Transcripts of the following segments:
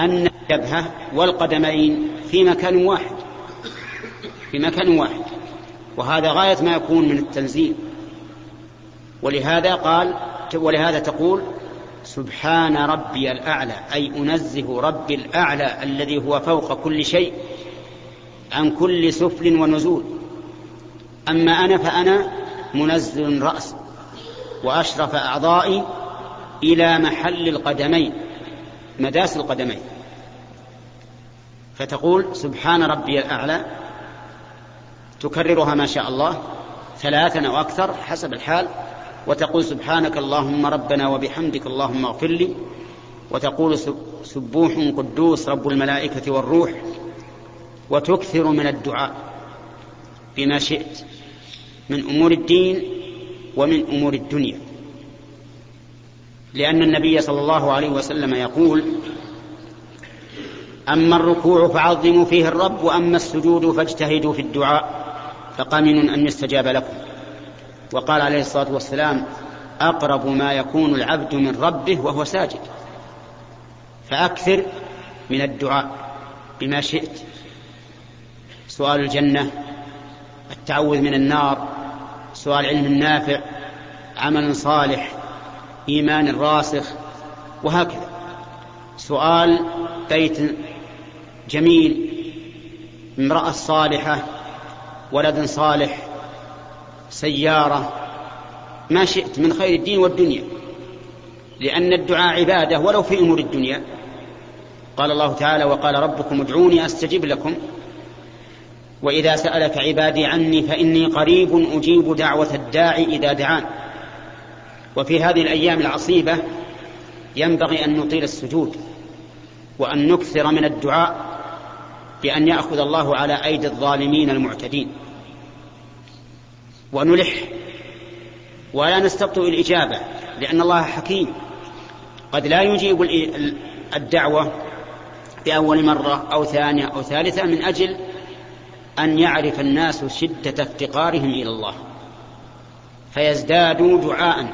أن الجبهة والقدمين في مكان واحد. في مكان واحد. وهذا غاية ما يكون من التنزيل. ولهذا قال ولهذا تقول سبحان ربي الأعلى أي أنزه ربي الأعلى الذي هو فوق كل شيء عن كل سفل ونزول. أما أنا فأنا منزل رأس وأشرف أعضائي إلى محل القدمين مداس القدمين. فتقول سبحان ربي الأعلى تكررها ما شاء الله ثلاثا أو أكثر حسب الحال وتقول سبحانك اللهم ربنا وبحمدك اللهم اغفر لي وتقول سبوح قدوس رب الملائكة والروح وتكثر من الدعاء بما شئت من أمور الدين ومن أمور الدنيا. لأن النبي صلى الله عليه وسلم يقول أما الركوع فعظموا فيه الرب وأما السجود فاجتهدوا في الدعاء فقمن أن يستجاب لكم. وقال عليه الصلاة والسلام أقرب ما يكون العبد من ربه وهو ساجد. فأكثر من الدعاء بما شئت. سؤال الجنة التعوذ من النار. سؤال علم نافع عمل صالح إيمان راسخ وهكذا. سؤال بيت جميل. امرأة صالحة ولد صالح سيارة. ما شئت من خير الدين والدنيا لأن الدعاء عبادة ولو في أمور الدنيا. قال الله تعالى وقال ربكم ادعوني أستجب لكم. وإذا سألك عبادي عني فإني قريب أجيب دعوة الداعي إذا دعان. وفي هذه الأيام العصيبة ينبغي أن نطيل السجود وأن نكثر من الدعاء بأن يأخذ الله على أيدي الظالمين المعتدين. ونلح. ولا نستبطئ الإجابة لأن الله حكيم. قد لا يجيب الدعوة بأول مرة أو ثانية أو ثالثة من أجل أن يعرف الناس شدة افتقارهم إلى الله. فيزدادوا دعاء.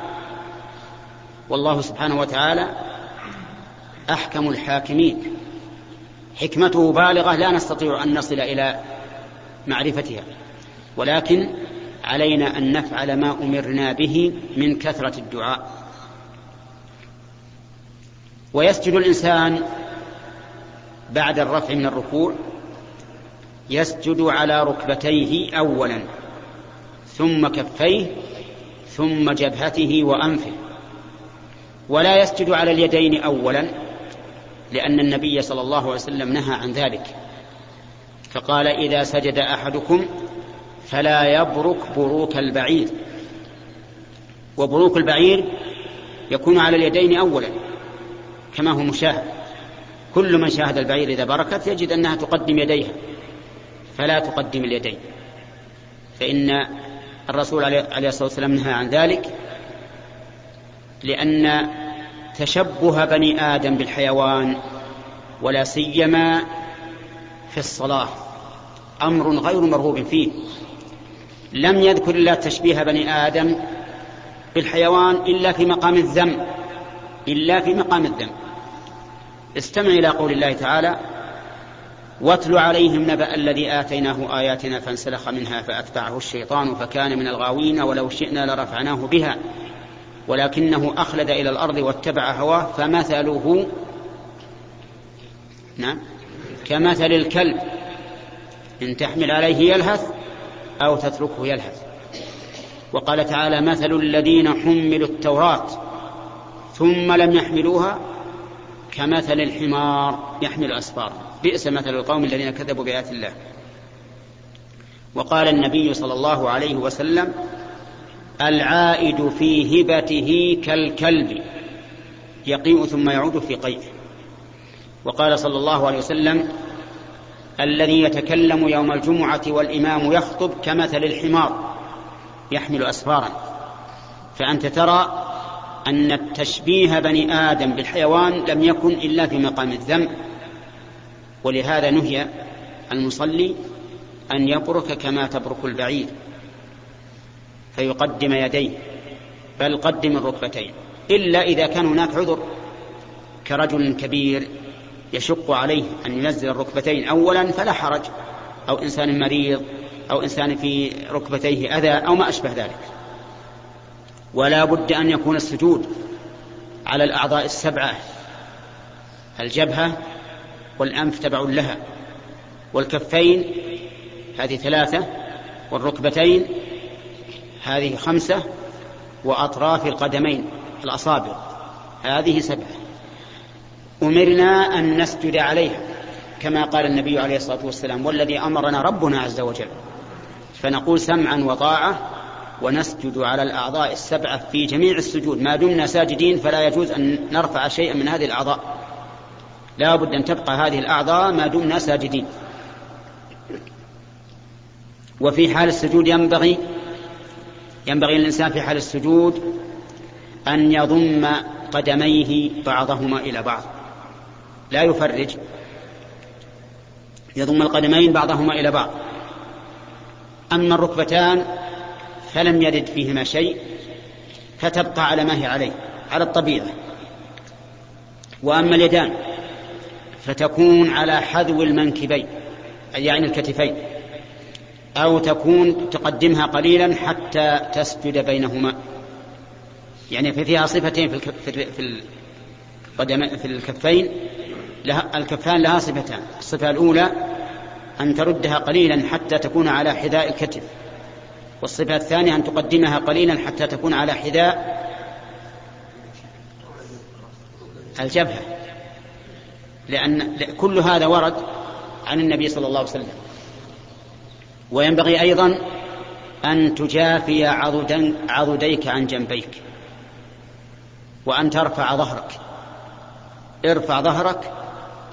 والله سبحانه وتعالى أحكم الحاكمين. حكمته بالغة لا نستطيع أن نصل إلى معرفتها. ولكن علينا أن نفعل ما أمرنا به من كثرة الدعاء. ويسجد الإنسان بعد الرفع من الركوع يسجد على ركبتيه أولا ثم كفيه ثم جبهته وأنفه. ولا يسجد على اليدين أولا لأن النبي صلى الله عليه وسلم نهى عن ذلك. فقال إذا سجد أحدكم فلا يبرك بروك البعير. وبروك البعير يكون على اليدين أولا كما هو مشاهد. كل من شاهد البعير إذا بركت يجد أنها تقدم يديها فلا تقدم اليدين. فإن الرسول عليه الصلاة والسلام نهى عن ذلك لأن تشبه بني آدم بالحيوان ولا سيما في الصلاة أمر غير مرغوب فيه. لم يذكر الله تشبيه بني آدم بالحيوان إلا في مقام الذم إلا في مقام الذم. استمع إلى قول الله تعالى واتل عليهم نبأ الذي آتيناه آياتنا فانسلخ منها فأتبعه الشيطان فكان من الغاوين ولو شئنا لرفعناه بها. ولكنه أخلد إلى الأرض واتبع هواه فمثله نعم كمثل الكلب إن تحمل عليه يلهث أو تتركه يلهث. وقال تعالى مثل الذين حملوا التوراة ثم لم يحملوها كمثل الحمار يحمل أسفارا بئس مثل القوم الذين كذبوا بآيات الله. وقال النبي صلى الله عليه وسلم العائد في هبته كالكلب يقيء ثم يعود في قيئه وقال صلى الله عليه وسلم الذي يتكلم يوم الجمعة والإمام يخطب كمثل الحمار يحمل أسفارا. فأنت ترى أن تشبيه بني آدم بالحيوان لم يكن إلا في مقام الذم. ولهذا نهي المصلي أن يبرك كما تبرك البعير. فيقدم يديه بل قدم الركبتين إلا إذا كان هناك عذر كرجل كبير يشق عليه أن ينزل الركبتين أولا فلا حرج أو إنسان مريض أو إنسان في ركبتيه أذى أو ما أشبه ذلك. ولا بد أن يكون السجود على الأعضاء السبعة الجبهة والأنف تبع لها والكفين هذه ثلاثة والركبتين هذه خمسة وأطراف القدمين الأصابع. هذه سبعة. أمرنا أن نسجد عليها كما قال النبي عليه الصلاة والسلام والذي أمرنا ربنا عز وجل. فنقول سمعا وطاعة ونسجد على الأعضاء السبعة في جميع السجود. ما دمنا ساجدين فلا يجوز أن نرفع شيئا من هذه الأعضاء. لا بد أن تبقى هذه الأعضاء ما دمنا ساجدين. وفي حال السجود ينبغي ينبغي للإنسان في حال السجود أن يضم قدميه بعضهما إلى بعض. لا يفرج. يضم القدمين بعضهما إلى بعض. أما الركبتان فلم يرد فيهما شيء فتبقى على ما هي عليه على الطبيعة. وأما اليدان فتكون على حذو المنكبين أي يعني الكتفين. أو تكون تقدمها قليلا حتى تسجد بينهما. يعني فيها صفتين في في القدم في الكفين لها الكفان لها صفتان. الصفة الأولى أن تردها قليلا حتى تكون على حذاء الكتف. والصفة الثانية أن تقدمها قليلا حتى تكون على حذاء الجبهة. لأن كل هذا ورد عن النبي صلى الله عليه وسلم. وينبغي أيضا أن تجافي عضديك عن جنبيك وأن ترفع ظهرك. ارفع ظهرك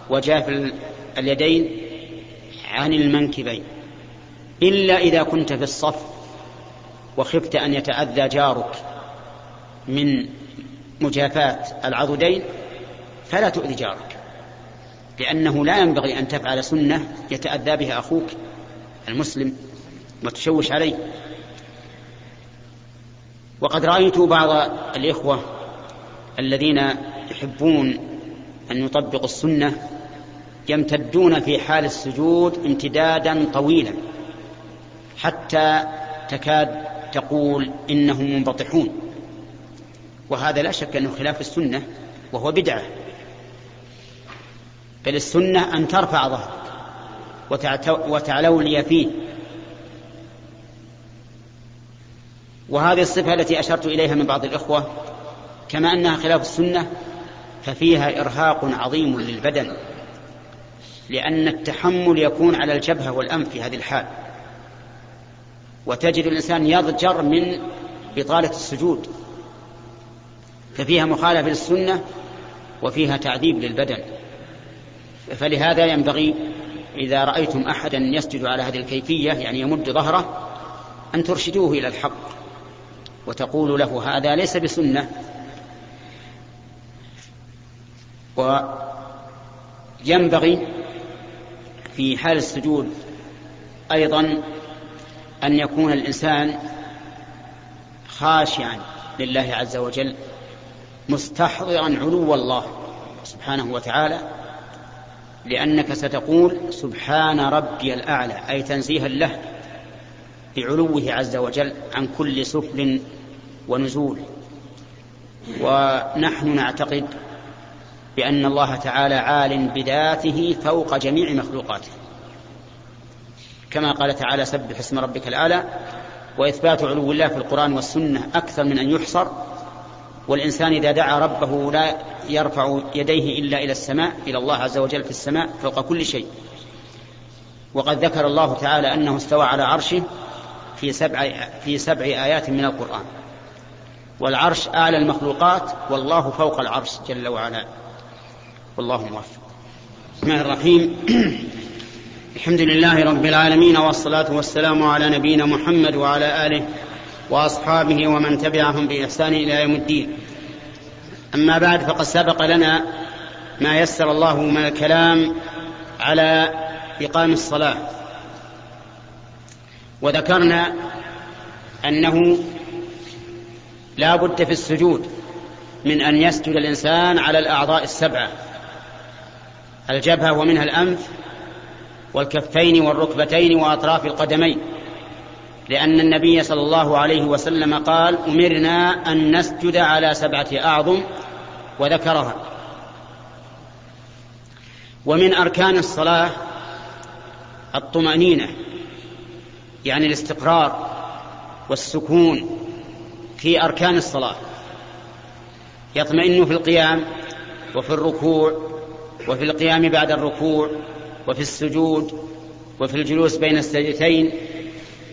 وجاف اليدين عن المنكبين. إلا إذا كنت في الصف وخفت أن يتأذى جارك من مجافاة العضدين فلا تؤذي جارك لأنه لا ينبغي أن تفعل سنة يتأذى بها أخوك المسلم وتشوش عليه. وقد رأيت بعض الإخوة الذين يحبون أن يطبقوا السنة يمتدون في حال السجود امتدادا طويلا حتى تكاد تقول إنهم منبطحون. وهذا لا شك أنه خلاف السنة وهو بدعة. بل السنة أن ترفع ظهرك وتعلولي فيه. وهذه الصفة التي أشرت إليها من بعض الإخوة كما أنها خلاف السنة ففيها إرهاق عظيم للبدن لأن التحمل يكون على الجبهة والأنف في هذه الحال. وتجد الإنسان يضجر من بطالة السجود ففيها مخالفة للسنة وفيها تعذيب للبدن. فلهذا ينبغي إذا رأيتم أحدا يسجد على هذه الكيفية يعني يمد ظهره أن ترشدوه إلى الحق وتقول له هذا ليس بسنة. وينبغي في حال السجود أيضا أن يكون الإنسان خاشعا لله عز وجل مستحضرا علو الله سبحانه وتعالى لأنك ستقول سبحان ربي الأعلى أي تنزيها له بعلوه عز وجل عن كل سفل ونزول. ونحن نعتقد بأن الله تعالى عال بذاته فوق جميع مخلوقاته. كما قال تعالى سبح اسم ربك الأعلى وإثبات علو الله في القرآن والسنة أكثر من أن يحصر. والإنسان إذا دعا ربه لا يرفع يديه إلا إلى السماء إلى الله عز وجل في السماء فوق كل شيء. وقد ذكر الله تعالى أنه استوى على عرشه في سبع, في سبع آيات من القرآن. والعرش أعلى المخلوقات والله فوق العرش جل وعلا. والله موفق. بسم الله الرحيم. الحمد لله رب العالمين والصلاة والسلام على نبينا محمد وعلى آله وأصحابه ومن تبعهم بإحسان إلى يوم الدين. أما بعد فقد سبق لنا ما يسر الله من الكلام على إقام الصلاة. وذكرنا أنه لا بد في السجود من أن يسجد الإنسان على الأعضاء السبعة الجبهة ومنها الأنف والكفين والركبتين وأطراف القدمين. لأن النبي صلى الله عليه وسلم قال أمرنا أن نسجد على سبعة أعظم وذكرها. ومن أركان الصلاة الطمأنينة يعني الاستقرار والسكون في أركان الصلاة. يطمئن في القيام وفي الركوع وفي القيام بعد الركوع وفي السجود وفي الجلوس بين السجدتين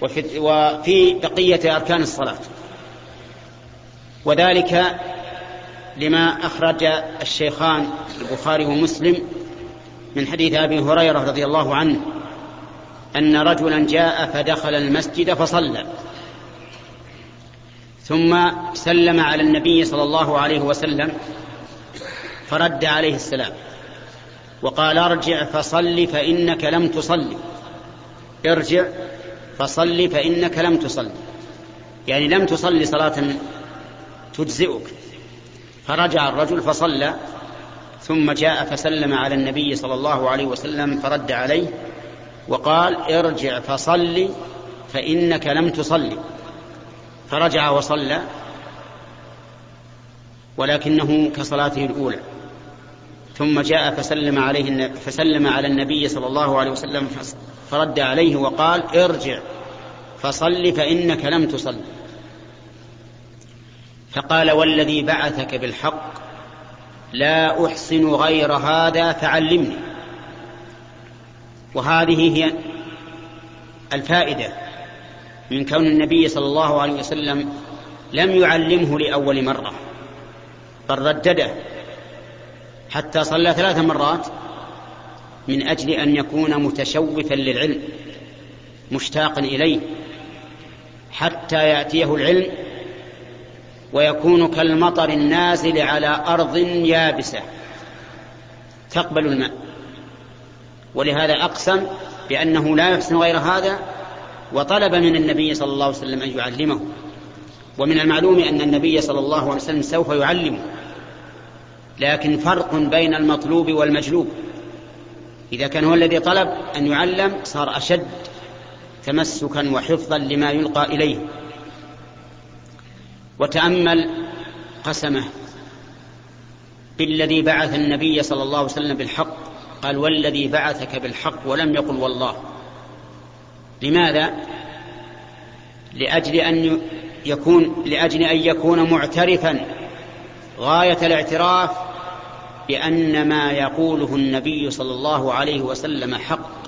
وفي, وفي بقية أركان الصلاة. وذلك لما أخرج الشيخان البخاري ومسلم من حديث أبي هريرة رضي الله عنه أن رجلا جاء فدخل المسجد فصلى ثم سلم على النبي صلى الله عليه وسلم فرد عليه السلام وقال أرجع فصل فإنك لم تصلي ارجع فصل فإنك لم تصلي يعني لم تصلي صلاة تجزئك. فرجع الرجل فصلى ثم جاء فسلم على النبي صلى الله عليه وسلم فرد عليه وقال ارجع فصل فإنك لم تصلي فرجع وصلى ولكنه كصلاته الأولى. ثم جاء فسلم عليه فسلم على النبي صلى الله عليه وسلم فرد عليه وقال ارجع. فصل فإنك لم تصل. فقال والذي بعثك بالحق لا أحسن غير هذا فعلمني. وهذه هي الفائدة من كون النبي صلى الله عليه وسلم لم يعلمه لأول مرة بل ردده حتى صلى ثلاث مرات من أجل أن يكون متشوفا للعلم مشتاقا إليه. حتى يأتيه العلم ويكون كالمطر النازل على أرض يابسة. تقبل الماء. ولهذا أقسم بأنه لا يحسن غير هذا وطلب من النبي صلى الله عليه وسلم أن يعلمه. ومن المعلوم أن النبي صلى الله عليه وسلم سوف يعلمه. لكن فرق بين المطلوب والمجلوب. إذا كان هو الذي طلب أن يعلم صار أشد. تمسكا وحفظا لما يلقى إليه. وتأمل قسمه بالذي بعث النبي صلى الله عليه وسلم بالحق. قال والذي بعثك بالحق ولم يقل والله. لماذا؟ لأجل أن يكون لأجل أن يكون معترفا غاية الاعتراف بأن ما يقوله النبي صلى الله عليه وسلم حق.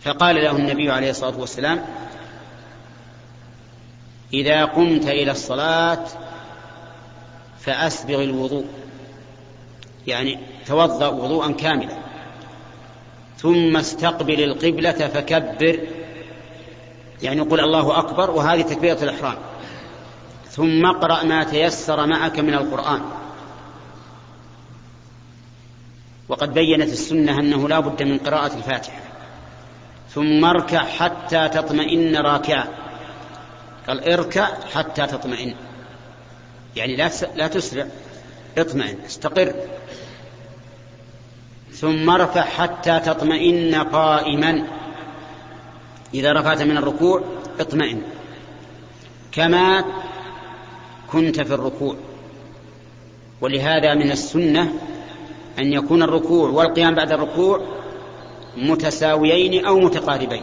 فقال له النبي عليه الصلاة والسلام إذا قمت إلى الصلاة فأسبغ الوضوء. يعني توضأ وضوءا كاملا. ثم استقبل القبلة فكبر. يعني قل الله أكبر وهذه تكبيرة الإحرام. ثم اقرأ ما تيسر معك من القرآن. وقد بينت السنة أنه لا بد من قراءة الفاتحة. ثم اركع حتى تطمئن راكعا قال اركع حتى تطمئن. يعني لا لا تسرع. اطمئن استقر. ثم ارفع حتى تطمئن قائما. إذا رفعت من الركوع اطمئن. كما كنت في الركوع. ولهذا من السنة أن يكون الركوع والقيام بعد الركوع متساويين أو متقاربين.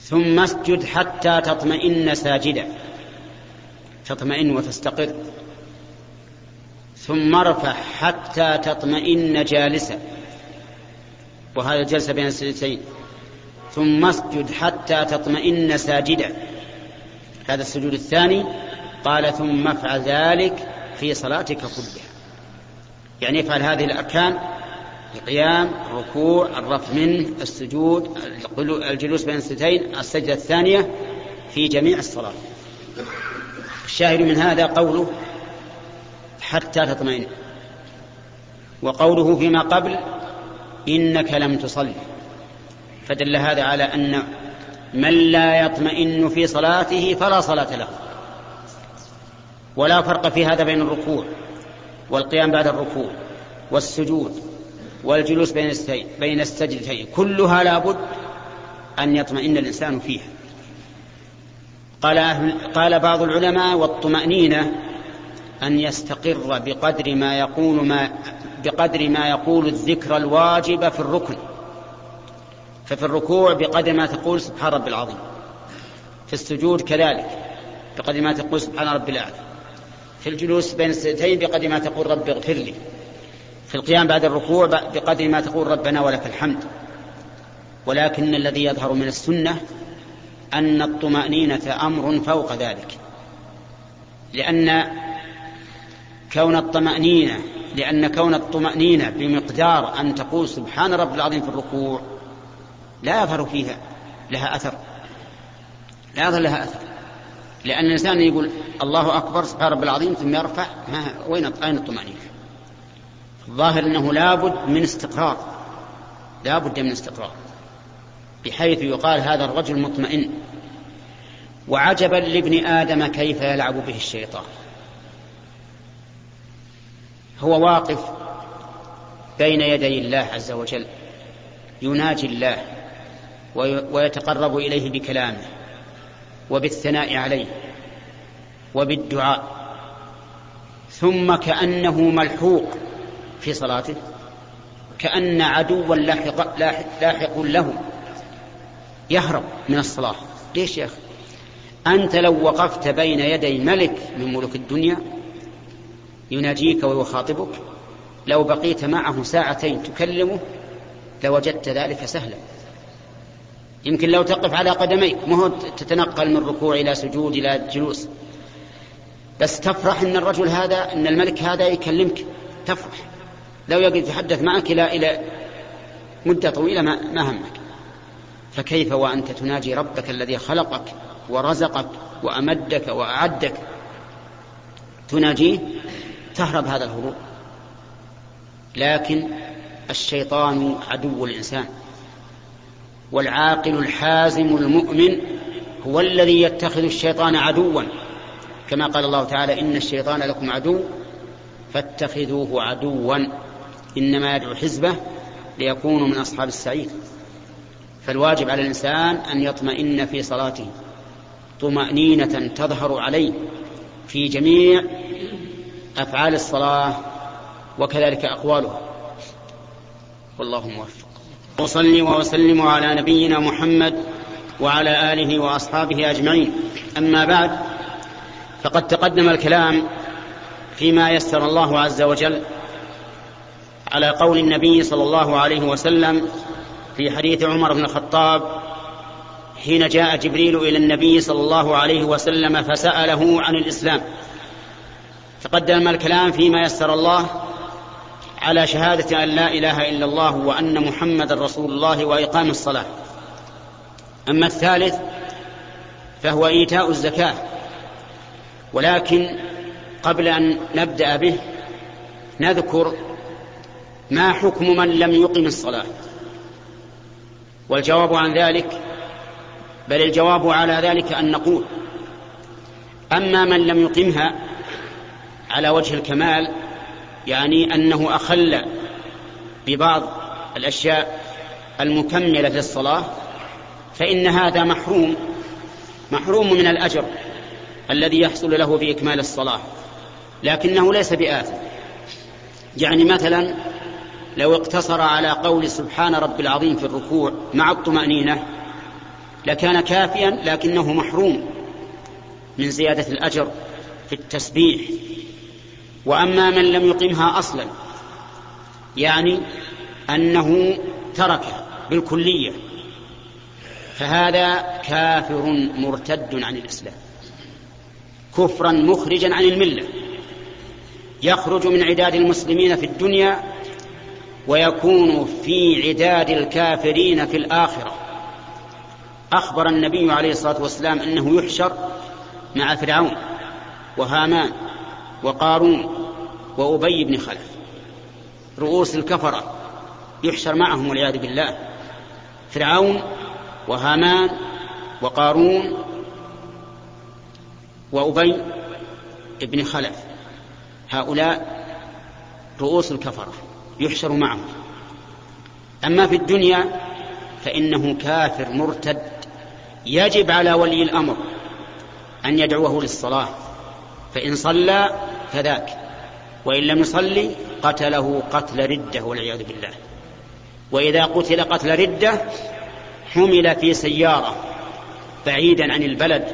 ثم اسجد حتى تطمئن ساجدا. تطمئن وتستقر. ثم ارفع حتى تطمئن جالسا. وهذا الجلسة بين السجدتين. ثم اسجد حتى تطمئن ساجدا. هذا السجود الثاني. قال ثم افعل ذلك في صلاتك كلها. يعني افعل هذه الأركان القيام الركوع الرفع منه السجود الجلوس بين السجدتين السجدة الثانية في جميع الصلاة. الشاهد من هذا قوله حتى تطمئن. وقوله فيما قبل إنك لم تصل فدل هذا على أن من لا يطمئن في صلاته فلا صلاة له. ولا فرق في هذا بين الركوع والقيام بعد الركوع والسجود والجلوس بين بين السجدتين. كلها لابد أن يطمئن الإنسان فيها. قال قال بعض العلماء والطمأنينة أن يستقر بقدر ما يقول ما بقدر ما يقول الذكر الواجب في الركن. ففي الركوع بقدر ما تقول سبحان رب العظيم. في السجود كذلك بقدر ما تقول سبحان رب الأعلى. في الجلوس بين السجدتين بقدر ما تقول رب اغفر لي. في القيام بعد الركوع بقدر ما تقول ربنا ولك الحمد. ولكن الذي يظهر من السنة أن الطمأنينة أمر فوق ذلك. لأن كون الطمأنينة لأن كون الطمأنينة بمقدار أن تقول سبحان رب العظيم في الركوع لا يظهر فيها لها أثر. لا يظهر لها أثر. لأن الإنسان يقول الله أكبر سبحان رب العظيم ثم يرفع ما وين أين الطمأنينة؟ الظاهر أنه لابد من استقرار. لابد من استقرار. بحيث يقال هذا الرجل مطمئن. وعجبا لابن آدم كيف يلعب به الشيطان. هو واقف بين يدي الله عز وجل. يناجي الله. ويتقرب إليه بكلامه. وبالثناء عليه. وبالدعاء. ثم كأنه ملحوق. في صلاته كأن عدوا لاحق, لاحق له. يهرب من الصلاة. ليش يا أخي؟ أنت لو وقفت بين يدي ملك من ملوك الدنيا يناجيك ويخاطبك لو بقيت معه ساعتين تكلمه لوجدت ذلك سهلا. يمكن لو تقف على قدميك ما هو تتنقل من ركوع إلى سجود إلى جلوس. بس تفرح أن الرجل هذا أن الملك هذا يكلمك. تفرح. لو يقعد يتحدث معك إلى إلى مدة طويلة ما, ما همك. فكيف وأنت تناجي ربك الذي خلقك ورزقك وأمدك وأعدك؟ تناجيه تهرب هذا الهروب. لكن الشيطان عدو الإنسان. والعاقل الحازم المؤمن هو الذي يتخذ الشيطان عدوا. كما قال الله تعالى إن الشيطان لكم عدو فاتخذوه عدوا. إنما يدعو حزبه ليكونوا من أصحاب السعير. فالواجب على الإنسان أن يطمئن في صلاته طمأنينة تظهر عليه في جميع أفعال الصلاة وكذلك أقوالها والله موفق. وصلي وأسلم على نبينا محمد وعلى آله وأصحابه أجمعين. أما بعد فقد تقدم الكلام فيما يسر الله عز وجل على قول النبي صلى الله عليه وسلم في حديث عمر بن الخطاب حين جاء جبريل إلى النبي صلى الله عليه وسلم فسأله عن الإسلام. تقدم الكلام فيما يسر الله على شهادة أن لا إله إلا الله وأن محمدا رسول الله وإقام الصلاة. أما الثالث فهو إيتاء الزكاة ولكن قبل أن نبدأ به نذكر ما حكم من لم يقم الصلاة؟ والجواب عن ذلك بل الجواب على ذلك أن نقول أما من لم يقمها على وجه الكمال يعني أنه أخل ببعض الأشياء المكملة للصلاه فإن هذا محروم محروم من الأجر الذي يحصل له بإكمال الصلاة لكنه ليس بآثم. يعني مثلا لو اقتصر على قول سبحان رب العظيم في الركوع مع الطمأنينة لكان كافيا لكنه محروم من زيادة الأجر في التسبيح. وأما من لم يقمها أصلا يعني أنه ترك بالكلية فهذا كافر مرتد عن الإسلام كفرا مخرجا عن الملة. يخرج من عداد المسلمين في الدنيا ويكون في عداد الكافرين في الآخرة. أخبر النبي عليه الصلاة والسلام أنه يحشر مع فرعون وهامان وقارون وأبي بن خلف رؤوس الكفرة يحشر معهم والعياذ بالله. فرعون وهامان وقارون وأبي بن خلف هؤلاء رؤوس الكفرة. يحشر معهم أما في الدنيا فإنه كافر مرتد يجب على ولي الأمر أن يدعوه للصلاة. فإن صلى فذاك وإن لم يصلي قتله قتل ردة والعياذ بالله. وإذا قتل قتل ردة حمل في سيارة بعيدا عن البلد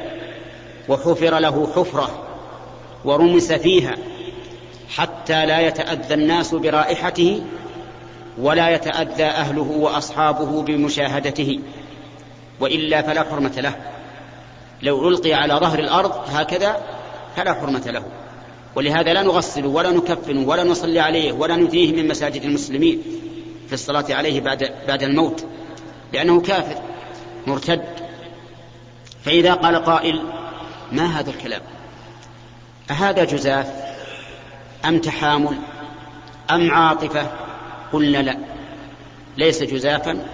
وحفر له حفرة ورمس فيها حتى لا يتأذى الناس برائحته ولا يتأذى أهله وأصحابه بمشاهدته وإلا فلا حرمة له. لو ألقي على ظهر الأرض هكذا فلا حرمة له. ولهذا لا نغسل ولا نكفن ولا نصلي عليه ولا نثنيه من مساجد المسلمين في الصلاة عليه بعد بعد الموت لأنه كافر مرتد. فإذا قال قائل ما هذا الكلام؟ أهذا جزاف؟ أم تحامل أم عاطفة؟ قلنا لا. ليس جزافا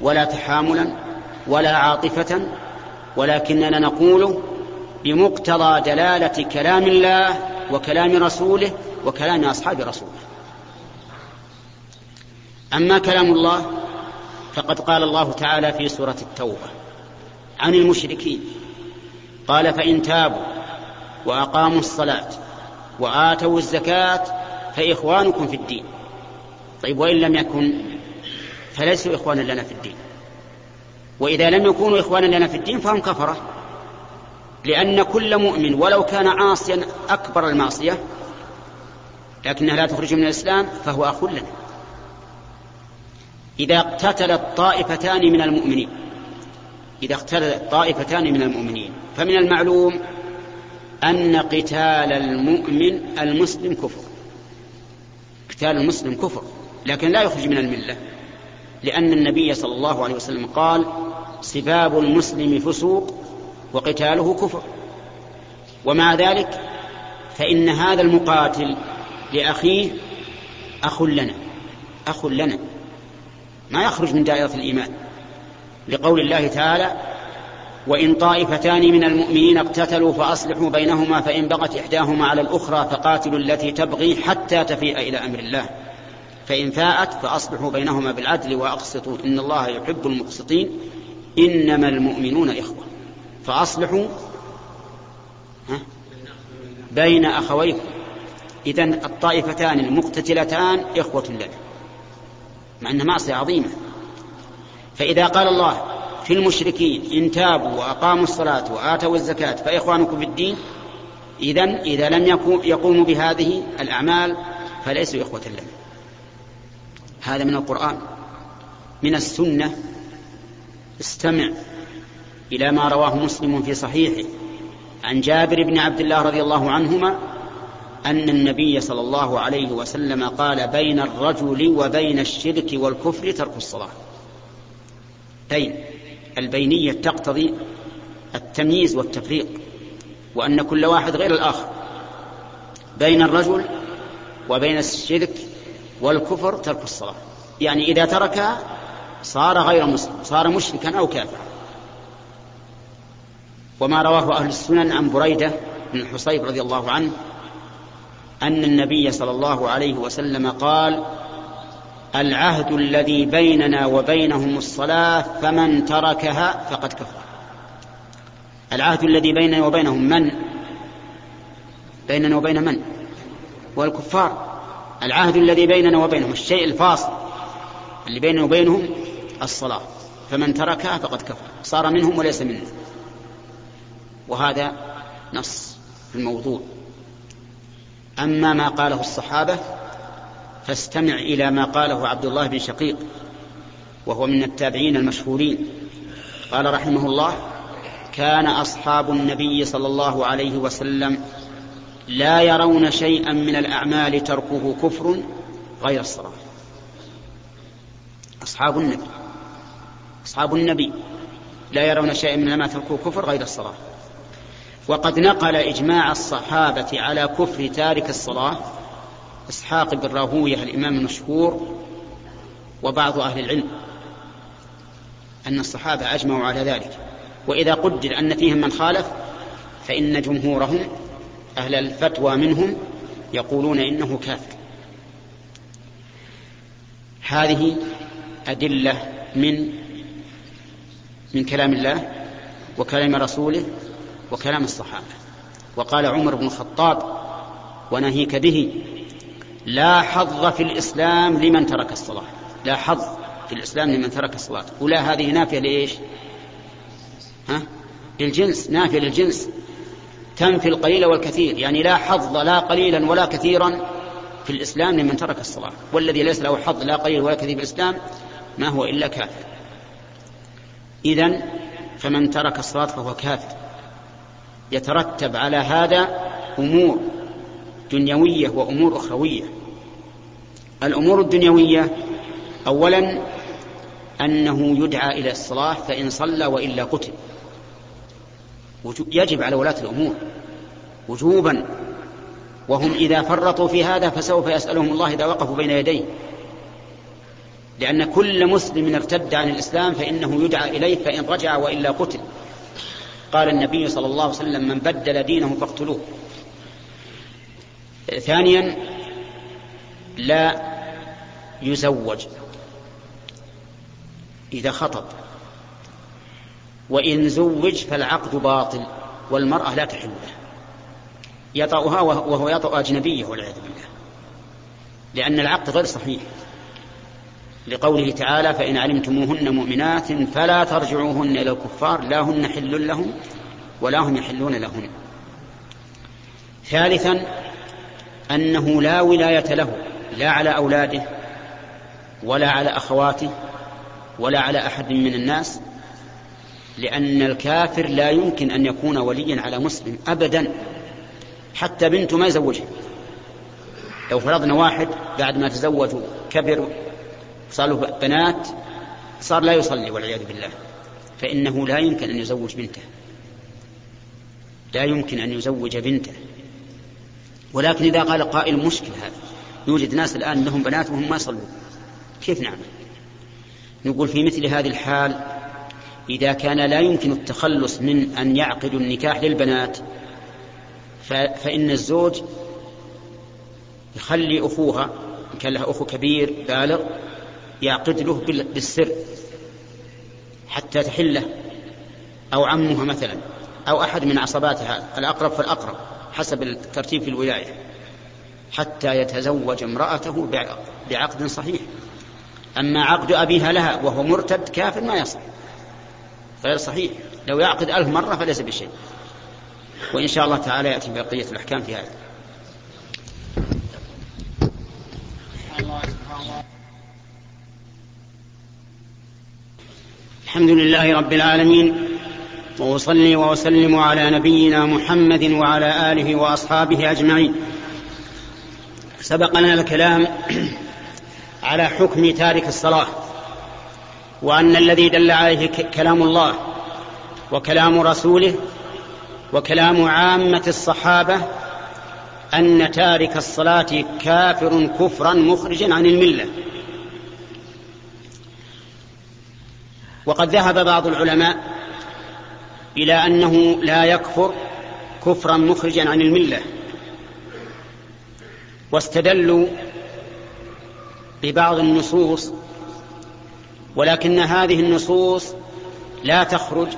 ولا تحاملا ولا عاطفة ولكننا نقول بمقتضى دلالة كلام الله وكلام رسوله وكلام أصحاب رسوله. أما كلام الله فقد قال الله تعالى في سورة التوبة عن المشركين. قال فإن تابوا وأقاموا الصلاة وآتوا الزكاة فإخوانكم في الدين. طيب وإن لم يكن فليسوا إخوانا لنا في الدين. وإذا لم يكونوا إخوانا لنا في الدين فهم كفرة لأن كل مؤمن ولو كان عاصيا أكبر المعصية لكنها لا تخرج من الإسلام فهو أخ لنا. إذا اقتتلت طائفتان من المؤمنين إذا اقتتلت طائفتان من المؤمنين فمن المعلوم أن قتال المؤمن المسلم كفر. قتال المسلم كفر لكن لا يخرج من الملة لأن النبي صلى الله عليه وسلم قال سباب المسلم فسوق وقتاله كفر. ومع ذلك فإن هذا المقاتل لأخيه أخ لنا أخ لنا ما يخرج من دائرة الإيمان. لقول الله تعالى وإن طائفتان من المؤمنين اقتتلوا فأصلحوا بينهما فإن بغت إحداهما على الأخرى فقاتلوا التي تبغي حتى تفيء إلى أمر الله. فإن فاءت فأصلحوا بينهما بالعدل وأقسطوا. إن الله يحب المقسطين. إنما المؤمنون إخوة. فأصلحوا. بين أخويكم. إذا الطائفتان المقتتلتان إخوة لنا مع أنها معصية عظيمة. فإذا قال الله في المشركين إن تابوا وأقاموا الصلاة وآتوا الزكاة فإخوانكم في الدين إذا إذا لم يقوموا بهذه الأعمال فليسوا إخوة لنا هذا من القرآن. من السنة استمع إلى ما رواه مسلم في صحيحه عن جابر بن عبد الله رضي الله عنهما أن النبي صلى الله عليه وسلم قال بين الرجل وبين الشرك والكفر ترك الصلاة. بين البينية تقتضي التمييز والتفريق وأن كل واحد غير الآخر بين الرجل وبين الشرك والكفر ترك الصلاة. يعني إذا تركها صار غير مسلم صار مشركا أو كافرا. وما رواه أهل السنن عن بريدة بن الحصيب رضي الله عنه أن النبي صلى الله عليه وسلم قال العهد الذي بيننا وبينهم الصلاة فمن تركها فقد كفر. العهد الذي بيننا وبينهم من؟ بيننا وبين من؟ والكفار. العهد الذي بيننا وبينهم الشيء الفاصل اللي بيننا وبينهم الصلاة. فمن تركها فقد كفر. صار منهم وليس منهم وهذا نص في الموضوع. أما ما قاله الصحابة فاستمع إلى ما قاله عبد الله بن شقيق وهو من التابعين المشهورين. قال رحمه الله كان أصحاب النبي صلى الله عليه وسلم لا يرون شيئا من الأعمال تركه كفر غير الصلاة. أصحاب النبي أصحاب النبي لا يرون شيئا من الأعمال تركه كفر غير الصلاة. وقد نقل إجماع الصحابة على كفر تارك الصلاة إسحاق بن راهوية الإمام المشهور وبعض أهل العلم أن الصحابة أجمعوا على ذلك. وإذا قدر أن فيهم من خالف فإن جمهورهم أهل الفتوى منهم يقولون إنه كافر. هذه أدلة من من كلام الله وكلام رسوله وكلام الصحابة. وقال عمر بن الخطاب ونهيك به لا حظ في الإسلام لمن ترك الصلاة. لا حظ في الإسلام لمن ترك الصلاة. ولا هذه نافية لإيش؟ ها؟ للجنس. نافية للجنس. تنفي القليل والكثير. يعني لا حظ لا قليلا ولا كثيرا في الإسلام لمن ترك الصلاة. والذي ليس له حظ لا قليل ولا كثير في الإسلام ما هو إلا كافر. إذن فمن ترك الصلاة فهو كافر. يترتب على هذا أمور دنيوية وأمور أخروية. الأمور الدنيوية أولا أنه يدعى إلى الصلاة فإن صلى وإلا قتل يجب على ولاة الأمور. وجوبا وهم إذا فرطوا في هذا فسوف يسألهم الله إذا وقفوا بين يديه. لأن كل مسلم ارتد عن الإسلام فإنه يدعى إليه فإن رجع وإلا قتل قال النبي صلى الله عليه وسلم من بدل دينه فاقتلوه. ثانيا لا يزوج إذا خطب. وإن زوج فالعقد باطل والمرأة لا تحل له. يطأها وهو يطأ أجنبية والعياذ بالله. لأن العقد غير صحيح. لقوله تعالى فإن علمتموهن مؤمنات فلا ترجعوهن إلى الكفار لا هن حل لهم ولا هم يحلون لهن. ثالثا أنه لا ولاية له لا على أولاده ولا على أخواته ولا على أحد من الناس لأن الكافر لا يمكن أن يكون وليا على مسلم أبدا حتى بنته ما يزوجها. لو فرضنا واحد بعد ما تزوج كبر صار له بنات صار لا يصلي والعياذ بالله فإنه لا يمكن أن يزوج بنته. لا يمكن أن يزوج بنته. ولكن إذا قال قائل مشكل هذا يوجد ناس الآن لهم بنات وهم ما يصلون كيف نعمل؟ نقول في مثل هذه الحال إذا كان لا يمكن التخلص من أن يعقدوا النكاح للبنات فإن الزوج يخلي أخوها إن كان لها أخو كبير بالغ يعقد له بالسر حتى تحله أو عمها مثلا أو أحد من عصباتها الأقرب فالأقرب حسب الترتيب في الولاية. حتى يتزوج امرأته بعقد صحيح. أما عقد أبيها لها وهو مرتد كافر ما يصح. غير صحيح. لو يعقد ألف مرة فليس بشيء. وإن شاء الله تعالى يأتي بقية الأحكام في هذا. الحمد لله رب العالمين وأصلي وأسلم على نبينا محمد وعلى آله وأصحابه أجمعين. سبق لنا الكلام على حكم تارك الصلاة وأن الذي دل عليه كلام الله وكلام رسوله وكلام عامة الصحابة أن تارك الصلاة كافر كفرا مخرجا عن الملة. وقد ذهب بعض العلماء إلى أنه لا يكفر كفرا مخرجا عن الملة. واستدلوا ببعض النصوص ولكن هذه النصوص لا تخرج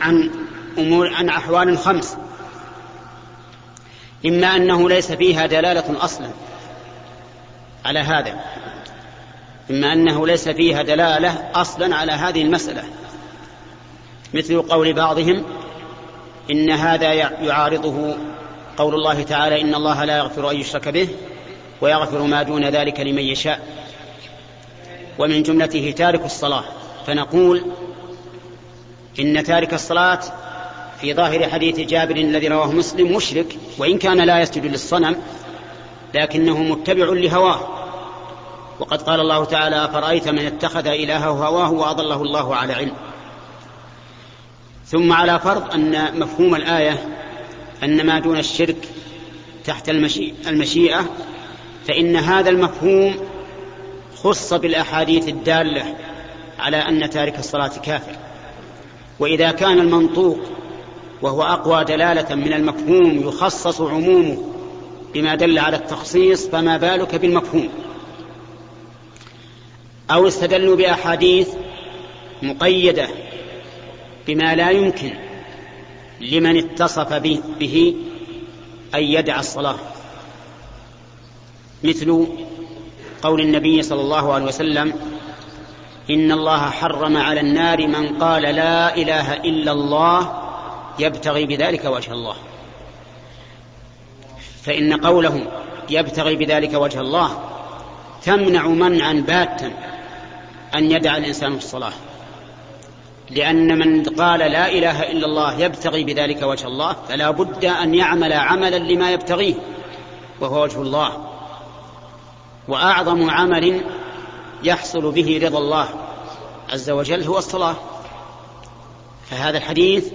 عن أمور عن أحوال خمس. إما أنه ليس فيها دلالة أصلا على هذا إما أنه ليس فيها دلالة أصلا على هذه المسألة. مثل قول بعضهم إن هذا يعارضه قول الله تعالى إن الله لا يغفر أن يشرك به ويغفر ما دون ذلك لمن يشاء. ومن جملته تارك الصلاة. فنقول إن تارك الصلاة في ظاهر حديث جابر الذي رواه مسلم مشرك وإن كان لا يسجد للصنم لكنه متبع لهواه. وقد قال الله تعالى أفرأيت من اتخذ إلهه هواه وأضله الله على علم. ثم على فرض أن مفهوم الآية أن ما دون الشرك تحت المشيئة فإن هذا المفهوم خص بالأحاديث الدالة على أن تارك الصلاة كافر. وإذا كان المنطوق وهو أقوى دلالة من المفهوم يخصص عمومه بما دل على التخصيص فما بالك بالمفهوم؟ أو استدلوا بأحاديث مقيدة بما لا يمكن لمن اتصف به أن يدع الصلاة. مثل قول النبي صلى الله عليه وسلم إن الله حرم على النار من قال لا إله إلا الله يبتغي بذلك وجه الله. فإن قوله يبتغي بذلك وجه الله تمنع منعا باتا أن يدع الإنسان الصلاة. لأن من قال لا إله إلا الله يبتغي بذلك وجه الله فلا بد أن يعمل عملا لما يبتغيه وهو وجه الله. وأعظم عمل يحصل به رضا الله عز وجل هو الصلاة. فهذا الحديث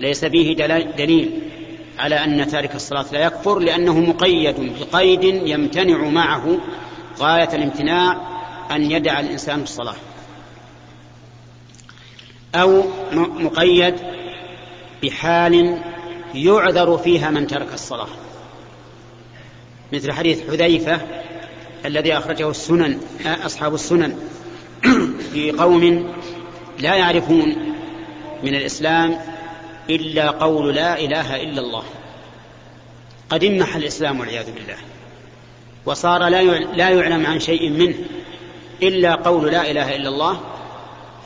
ليس فيه دليل على أن تارك الصلاة لا يكفر لأنه مقيد بقيد يمتنع معه غاية الامتناع أن يدع الإنسان الصلاة. أو مقيد بحال يعذر فيها من ترك الصلاة. مثل حديث حذيفة الذي أخرجه السنن أصحاب السنن في قوم لا يعرفون من الإسلام إلا قول لا إله إلا الله. قد امح الإسلام والعياذ بالله. وصار لا يعلم عن شيء منه إلا قول لا إله إلا الله.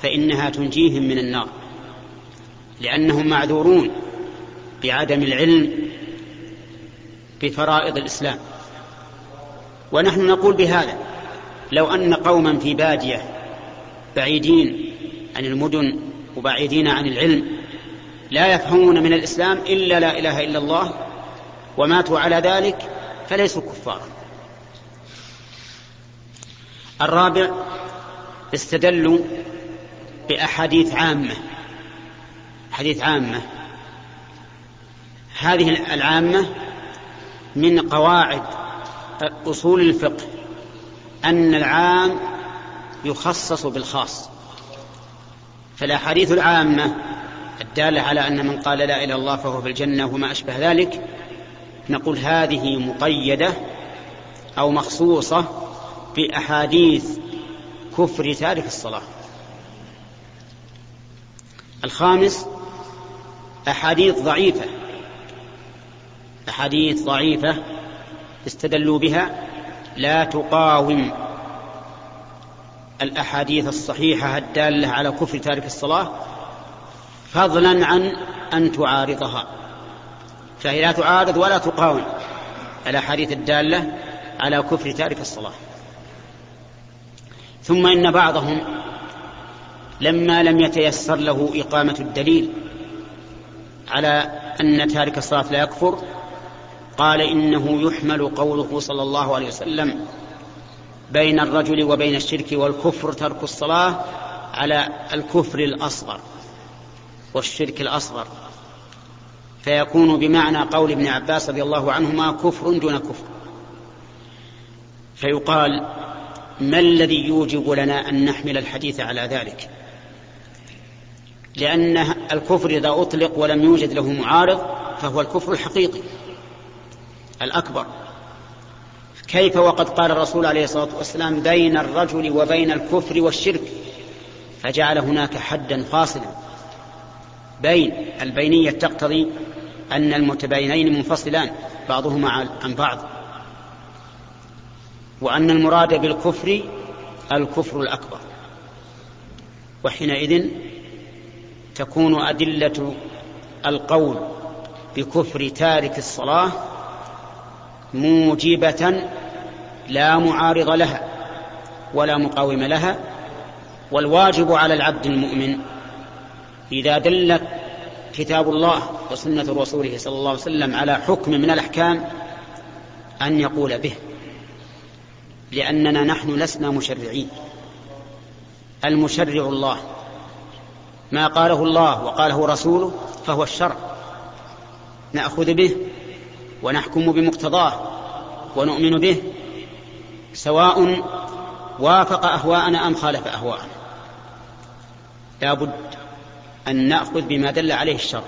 فإنها تنجيهم من النار لأنهم معذورون بعدم العلم بفرائض الإسلام. ونحن نقول بهذا لو أن قوما في بادية بعيدين عن المدن وبعيدين عن العلم لا يفهمون من الإسلام إلا لا إله إلا الله وماتوا على ذلك فليسوا كفارا. الرابع استدلوا بأحاديث عامة. حديث عامة. هذه العامة من قواعد أصول الفقه أن العام يخصص بالخاص. فالأحاديث العامة الدالة على أن من قال لا إله إلا الله فهو في الجنة وما أشبه ذلك نقول هذه مقيدة أو مخصوصة بأحاديث كفر تارك الصلاة. الخامس أحاديث ضعيفة. أحاديث ضعيفة استدلوا بها لا تقاوم الأحاديث الصحيحة الدالة على كفر تارك الصلاة فضلا عن أن تعارضها. فهي لا تعارض ولا تقاوم الأحاديث الدالة على كفر تارك الصلاة. ثم إن بعضهم لما لم يتيسر له إقامة الدليل على أن تارك الصلاة لا يكفر قال إنه يحمل قوله صلى الله عليه وسلم بين الرجل وبين الشرك والكفر ترك الصلاة على الكفر الأصغر والشرك الأصغر. فيكون بمعنى قول ابن عباس رضي الله عنهما كفر دون كفر. فيقال ما الذي يوجب لنا أن نحمل الحديث على ذلك؟ لأن الكفر إذا أطلق ولم يوجد له معارض فهو الكفر الحقيقي الأكبر. كيف وقد قال الرسول عليه الصلاة والسلام بين الرجل وبين الكفر والشرك؟ فجعل هناك حدا فاصلا. بين البينية تقتضي أن المتباينين منفصلان بعضهما عن بعض. وأن المراد بالكفر الكفر الأكبر. وحينئذ تكون أدلة القول بكفر تارك الصلاة موجبة لا معارض لها ولا مقاوم لها والواجب على العبد المؤمن إذا دلت كتاب الله وسنة رسوله صلى الله عليه وسلم على حكم من الأحكام أن يقول به لأننا نحن لسنا مشرعين المشرع الله. ما قاله الله وقاله رسوله فهو الشرع نأخذ به ونحكم بمقتضاه ونؤمن به سواء وافق أهواءنا أم خالف أهواءنا. لا بد أن نأخذ بما دل عليه الشرع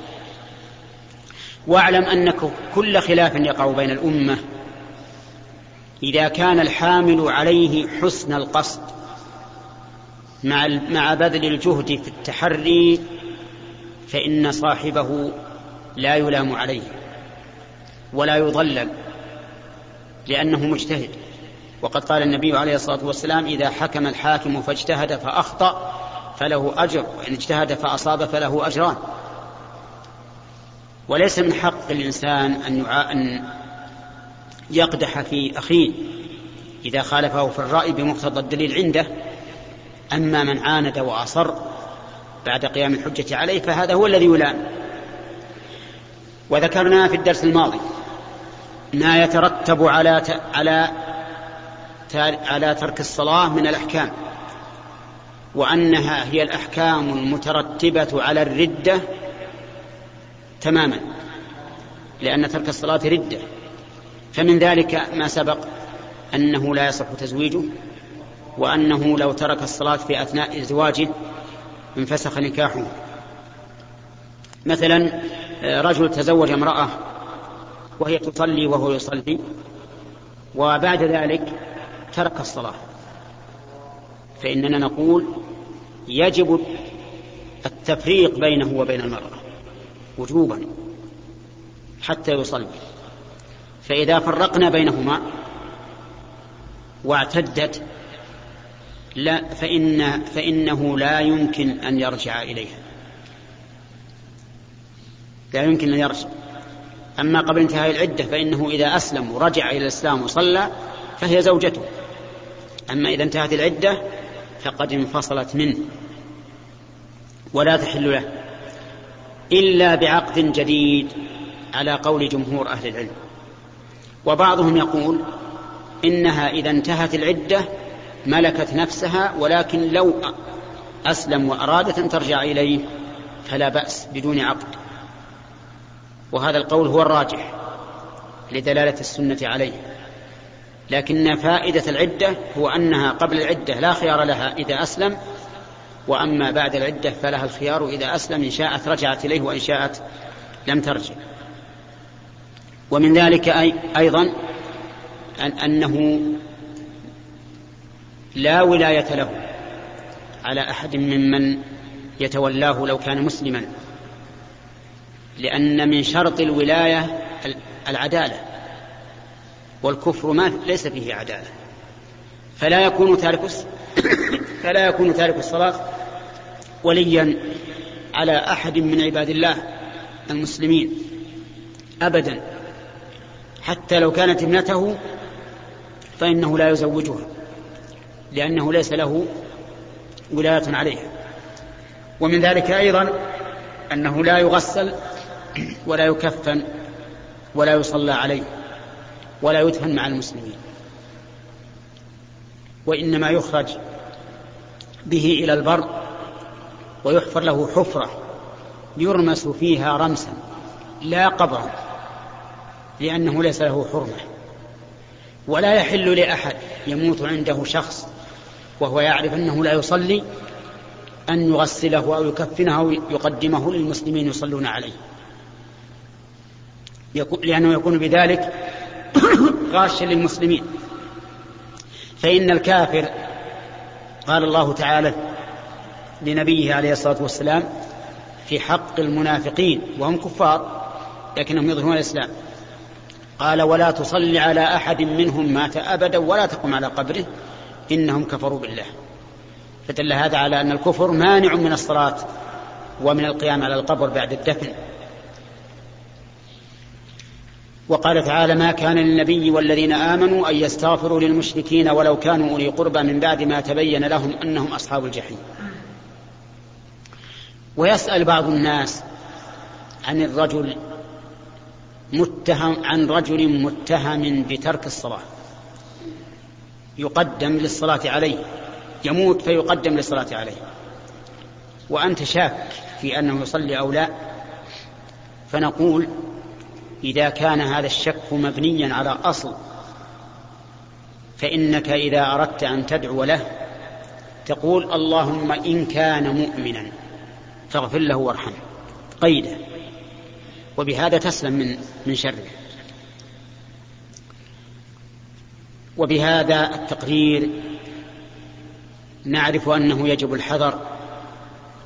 واعلم أن كل خلاف يقع بين الأمة إذا كان الحامل عليه حسن القصد. مع مع بذل الجهد في التحري فإن صاحبه لا يلام عليه ولا يضلل لأنه مجتهد. وقد قال النبي عليه الصلاة والسلام إذا حكم الحاكم فاجتهد فأخطأ فله أجر وإن اجتهد فأصاب فله أجران. وليس من حق الإنسان أن أن يقدح في أخيه إذا خالفه في الرأي بمقتضى الدليل عنده أما من عاند وأصر بعد قيام الحجة عليه فهذا هو الذي يلام. وذكرنا في الدرس الماضي ما يترتب على على على ترك الصلاة من الأحكام وأنها هي الأحكام المترتبة على الردة تماما لأن ترك الصلاة ردة. فمن ذلك ما سبق أنه لا يصح تزويجه. وأنه لو ترك الصلاة في أثناء زواجه انفسخ نكاحه. مثلا رجل تزوج امرأة وهي تصلي وهو يصلي وبعد ذلك ترك الصلاة. فإننا نقول يجب التفريق بينه وبين المرأة وجوبا حتى يصلي. فإذا فرقنا بينهما واعتدت لا فإن فإنه لا يمكن أن يرجع إليها. لا يمكن أن يرجع. أما قبل انتهاء العدة فإنه إذا أسلم ورجع إلى الإسلام وصلى فهي زوجته. أما إذا انتهت العدة فقد انفصلت منه ولا تحل له إلا بعقد جديد على قول جمهور أهل العلم. وبعضهم يقول إنها إذا انتهت العدة ملكت نفسها ولكن لو أسلم وأرادت أن ترجع إليه فلا بأس بدون عقد. وهذا القول هو الراجح لدلالة السنة عليه. لكن فائدة العدة هو أنها قبل العدة لا خيار لها إذا أسلم وأما بعد العدة فلها الخيار إذا أسلم إن شاءت رجعت إليه وإن شاءت لم ترجع. ومن ذلك أيضا أنه لا ولاية له على أحد ممن يتولاه لو كان مسلما لأن من شرط الولاية العدالة والكفر ما ليس فيه عدالة. فلا يكون تارك فلا يكون تارك الصلاة وليا على أحد من عباد الله المسلمين أبدا. حتى لو كانت ابنته فإنه لا يزوجها. لأنه ليس له ولاية عليها ومن ذلك أيضا أنه لا يغسل ولا يكفن ولا يصلى عليه ولا يدفن مع المسلمين. وإنما يخرج به إلى البر ويحفر له حفرة يرمس فيها رمسا لا قبرا لأنه ليس له حرمة. ولا يحل لأحد يموت عنده شخص وهو يعرف أنه لا يصلي أن يغسله أو يكفنه أو يقدمه للمسلمين يصلون عليه. لأنه يكون بذلك غاشا للمسلمين. فإن الكافر قال الله تعالى لنبيه عليه الصلاة والسلام في حق المنافقين وهم كفار لكنهم يظهرون الإسلام. قال ولا تصل على أحد منهم مات أبدا ولا تقم على قبره إنهم كفروا بالله. فدل هذا على أن الكفر مانع من الصلاة ومن القيام على القبر بعد الدفن. وقال تعالى ما كان للنبي والذين آمنوا أن يستغفروا للمشركين ولو كانوا أولي قربى من بعد ما تبين لهم أنهم أصحاب الجحيم. ويسأل بعض الناس عن الرجل متهم عن رجل متهم بترك الصلاة. يقدم للصلاة عليه. يموت فيقدم للصلاة عليه. وأنت شاك في أنه يصلي أو لا. فنقول إذا كان هذا الشك مبنيا على أصل فإنك إذا أردت أن تدعو له تقول اللهم إن كان مؤمنا فاغفر له وارحمه. قيدة. وبهذا تسلم من من شره وبهذا التقرير نعرف أنه يجب الحذر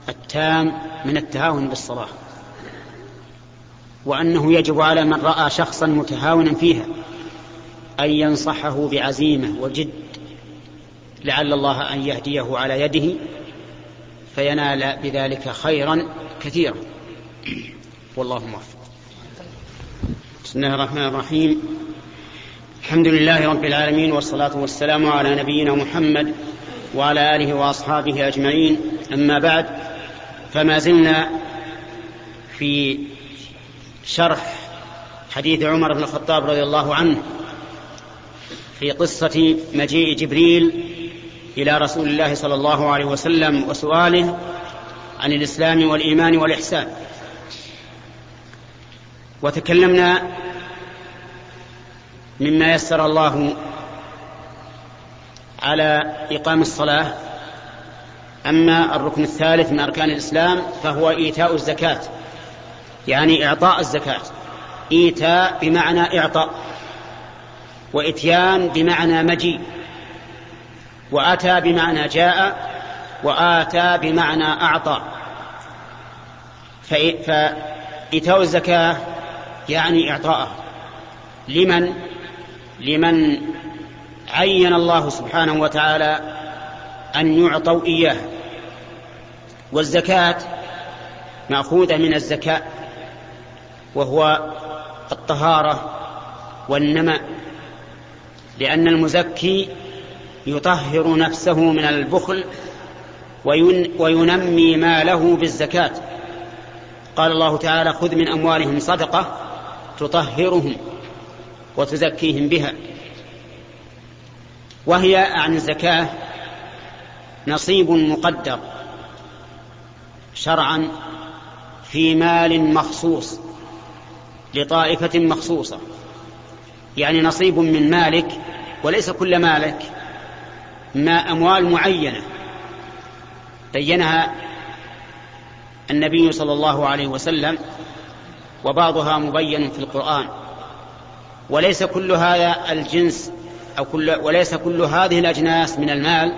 التام من التهاون بالصلاة وأنه يجب على من رأى شخصا متهاونا فيها أن ينصحه بعزيمة وجد لعل الله أن يهديه على يده فينال بذلك خيرا كثيرا. والله موفق. بسم الله الرحمن الرحيم. الحمد لله رب العالمين والصلاة والسلام على نبينا محمد وعلى آله وأصحابه أجمعين. أما بعد فما زلنا في شرح حديث عمر بن الخطاب رضي الله عنه في قصة مجيء جبريل إلى رسول الله صلى الله عليه وسلم وسؤاله عن الإسلام والإيمان والإحسان. وتكلمنا مما يسر الله على إقام الصلاة. أما الركن الثالث من أركان الإسلام فهو إيتاء الزكاة يعني إعطاء الزكاة. إيتاء بمعنى إعطاء وإتيان بمعنى مجيء وأتى بمعنى جاء وآتى بمعنى أعطى. فإيتاء الزكاة يعني إعطاءه. لمن؟ لمن عين الله سبحانه وتعالى أن يعطوا إياه. والزكاة مأخوذة من الزكاة وهو الطهارة والنماء لأن المزكي يطهر نفسه من البخل وينمي ماله بالزكاة. قال الله تعالى خذ من أموالهم صدقة تطهرهم. وتزكيهم بها. وهي عن الزكاة نصيب مقدر شرعا في مال مخصوص لطائفة مخصوصة. يعني نصيب من مالك وليس كل مالك ما أموال معينة. بينها النبي صلى الله عليه وسلم وبعضها مبين في القرآن. وليس كل هذا الجنس أو كل وليس كل هذه الأجناس من المال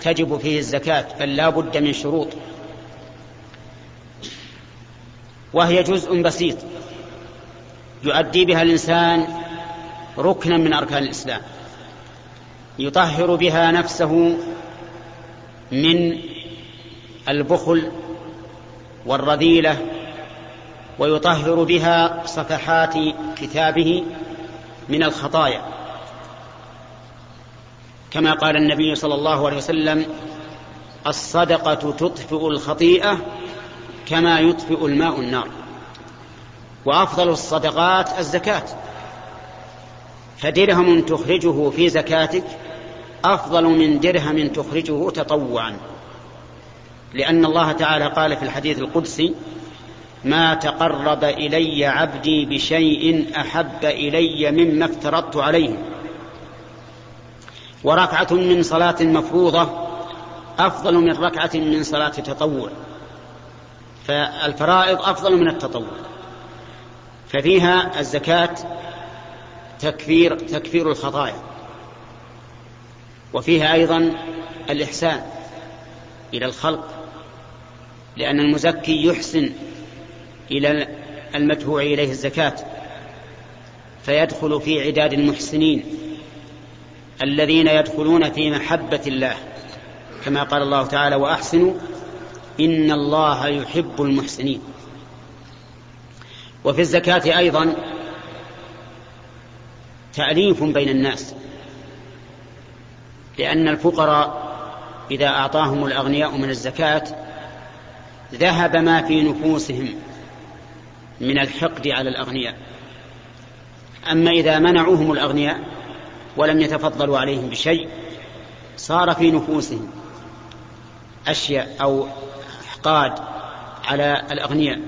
تجب فيه الزكاة بل لا بد من شروط. وهي جزء بسيط يؤدي بها الإنسان ركنا من أركان الإسلام. يطهر بها نفسه من البخل والرذيلة ويطهر بها صفحات كتابه من الخطايا. كما قال النبي صلى الله عليه وسلم الصدقة تطفئ الخطيئة كما يطفئ الماء النار. وأفضل الصدقات الزكاة. فدرهم تخرجه في زكاتك أفضل من درهم تخرجه تطوعا. لأن الله تعالى قال في الحديث القدسي ما تقرب إلي عبدي بشيء أحب إلي مما افترضت عليه. وركعة من صلاة مفروضة أفضل من ركعة من صلاة تطوع. فالفرائض أفضل من التطوع. ففيها الزكاة تكفير تكفير الخطايا. وفيها أيضا الإحسان إلى الخلق لأن المزكي يحسن إلى المدفوع إليه الزكاة فيدخل في عداد المحسنين الذين يدخلون في محبة الله. كما قال الله تعالى وأحسنوا إن الله يحب المحسنين. وفي الزكاة أيضا تأليف بين الناس لأن الفقراء إذا أعطاهم الأغنياء من الزكاة ذهب ما في نفوسهم. من الحقد على الأغنياء. أما إذا منعوهم الأغنياء ولم يتفضلوا عليهم بشيء صار في نفوسهم أشياء أو أحقاد على الأغنياء.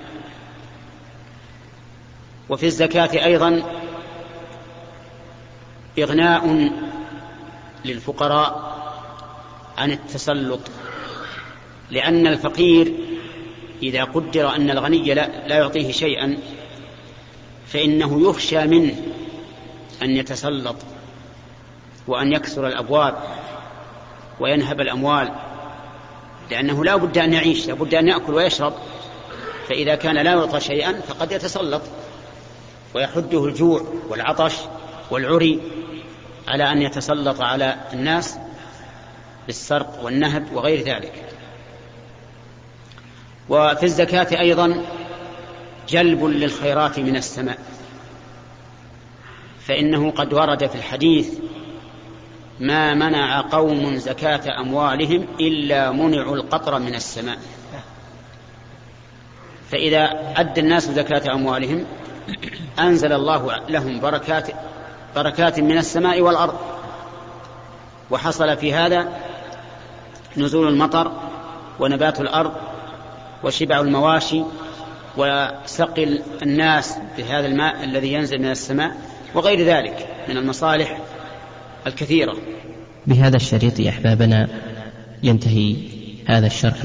وفي الزكاة أيضا إغناء للفقراء عن التسلط لأن الفقير إذا قدر أن الغني لا, لا يعطيه شيئا فإنه يخشى منه أن يتسلط وأن يكسر الأبواب وينهب الأموال لأنه لا بد أن يعيش لا بد أن يأكل ويشرب. فإذا كان لا يعطى شيئا فقد يتسلط ويحده الجوع والعطش والعري على أن يتسلط على الناس بالسرق والنهب وغير ذلك. وفي الزكاة أيضا جلب للخيرات من السماء. فإنه قد ورد في الحديث ما منع قوم زكاة أموالهم إلا منعوا القطر من السماء. فإذا أدى الناس زكاة أموالهم أنزل الله لهم بركات بركات من السماء والأرض. وحصل في هذا نزول المطر ونبات الأرض وشبع المواشي وسقي الناس بهذا الماء الذي ينزل من السماء وغير ذلك من المصالح الكثيرة. بهذا الشريط أحبابنا ينتهي هذا الشرح.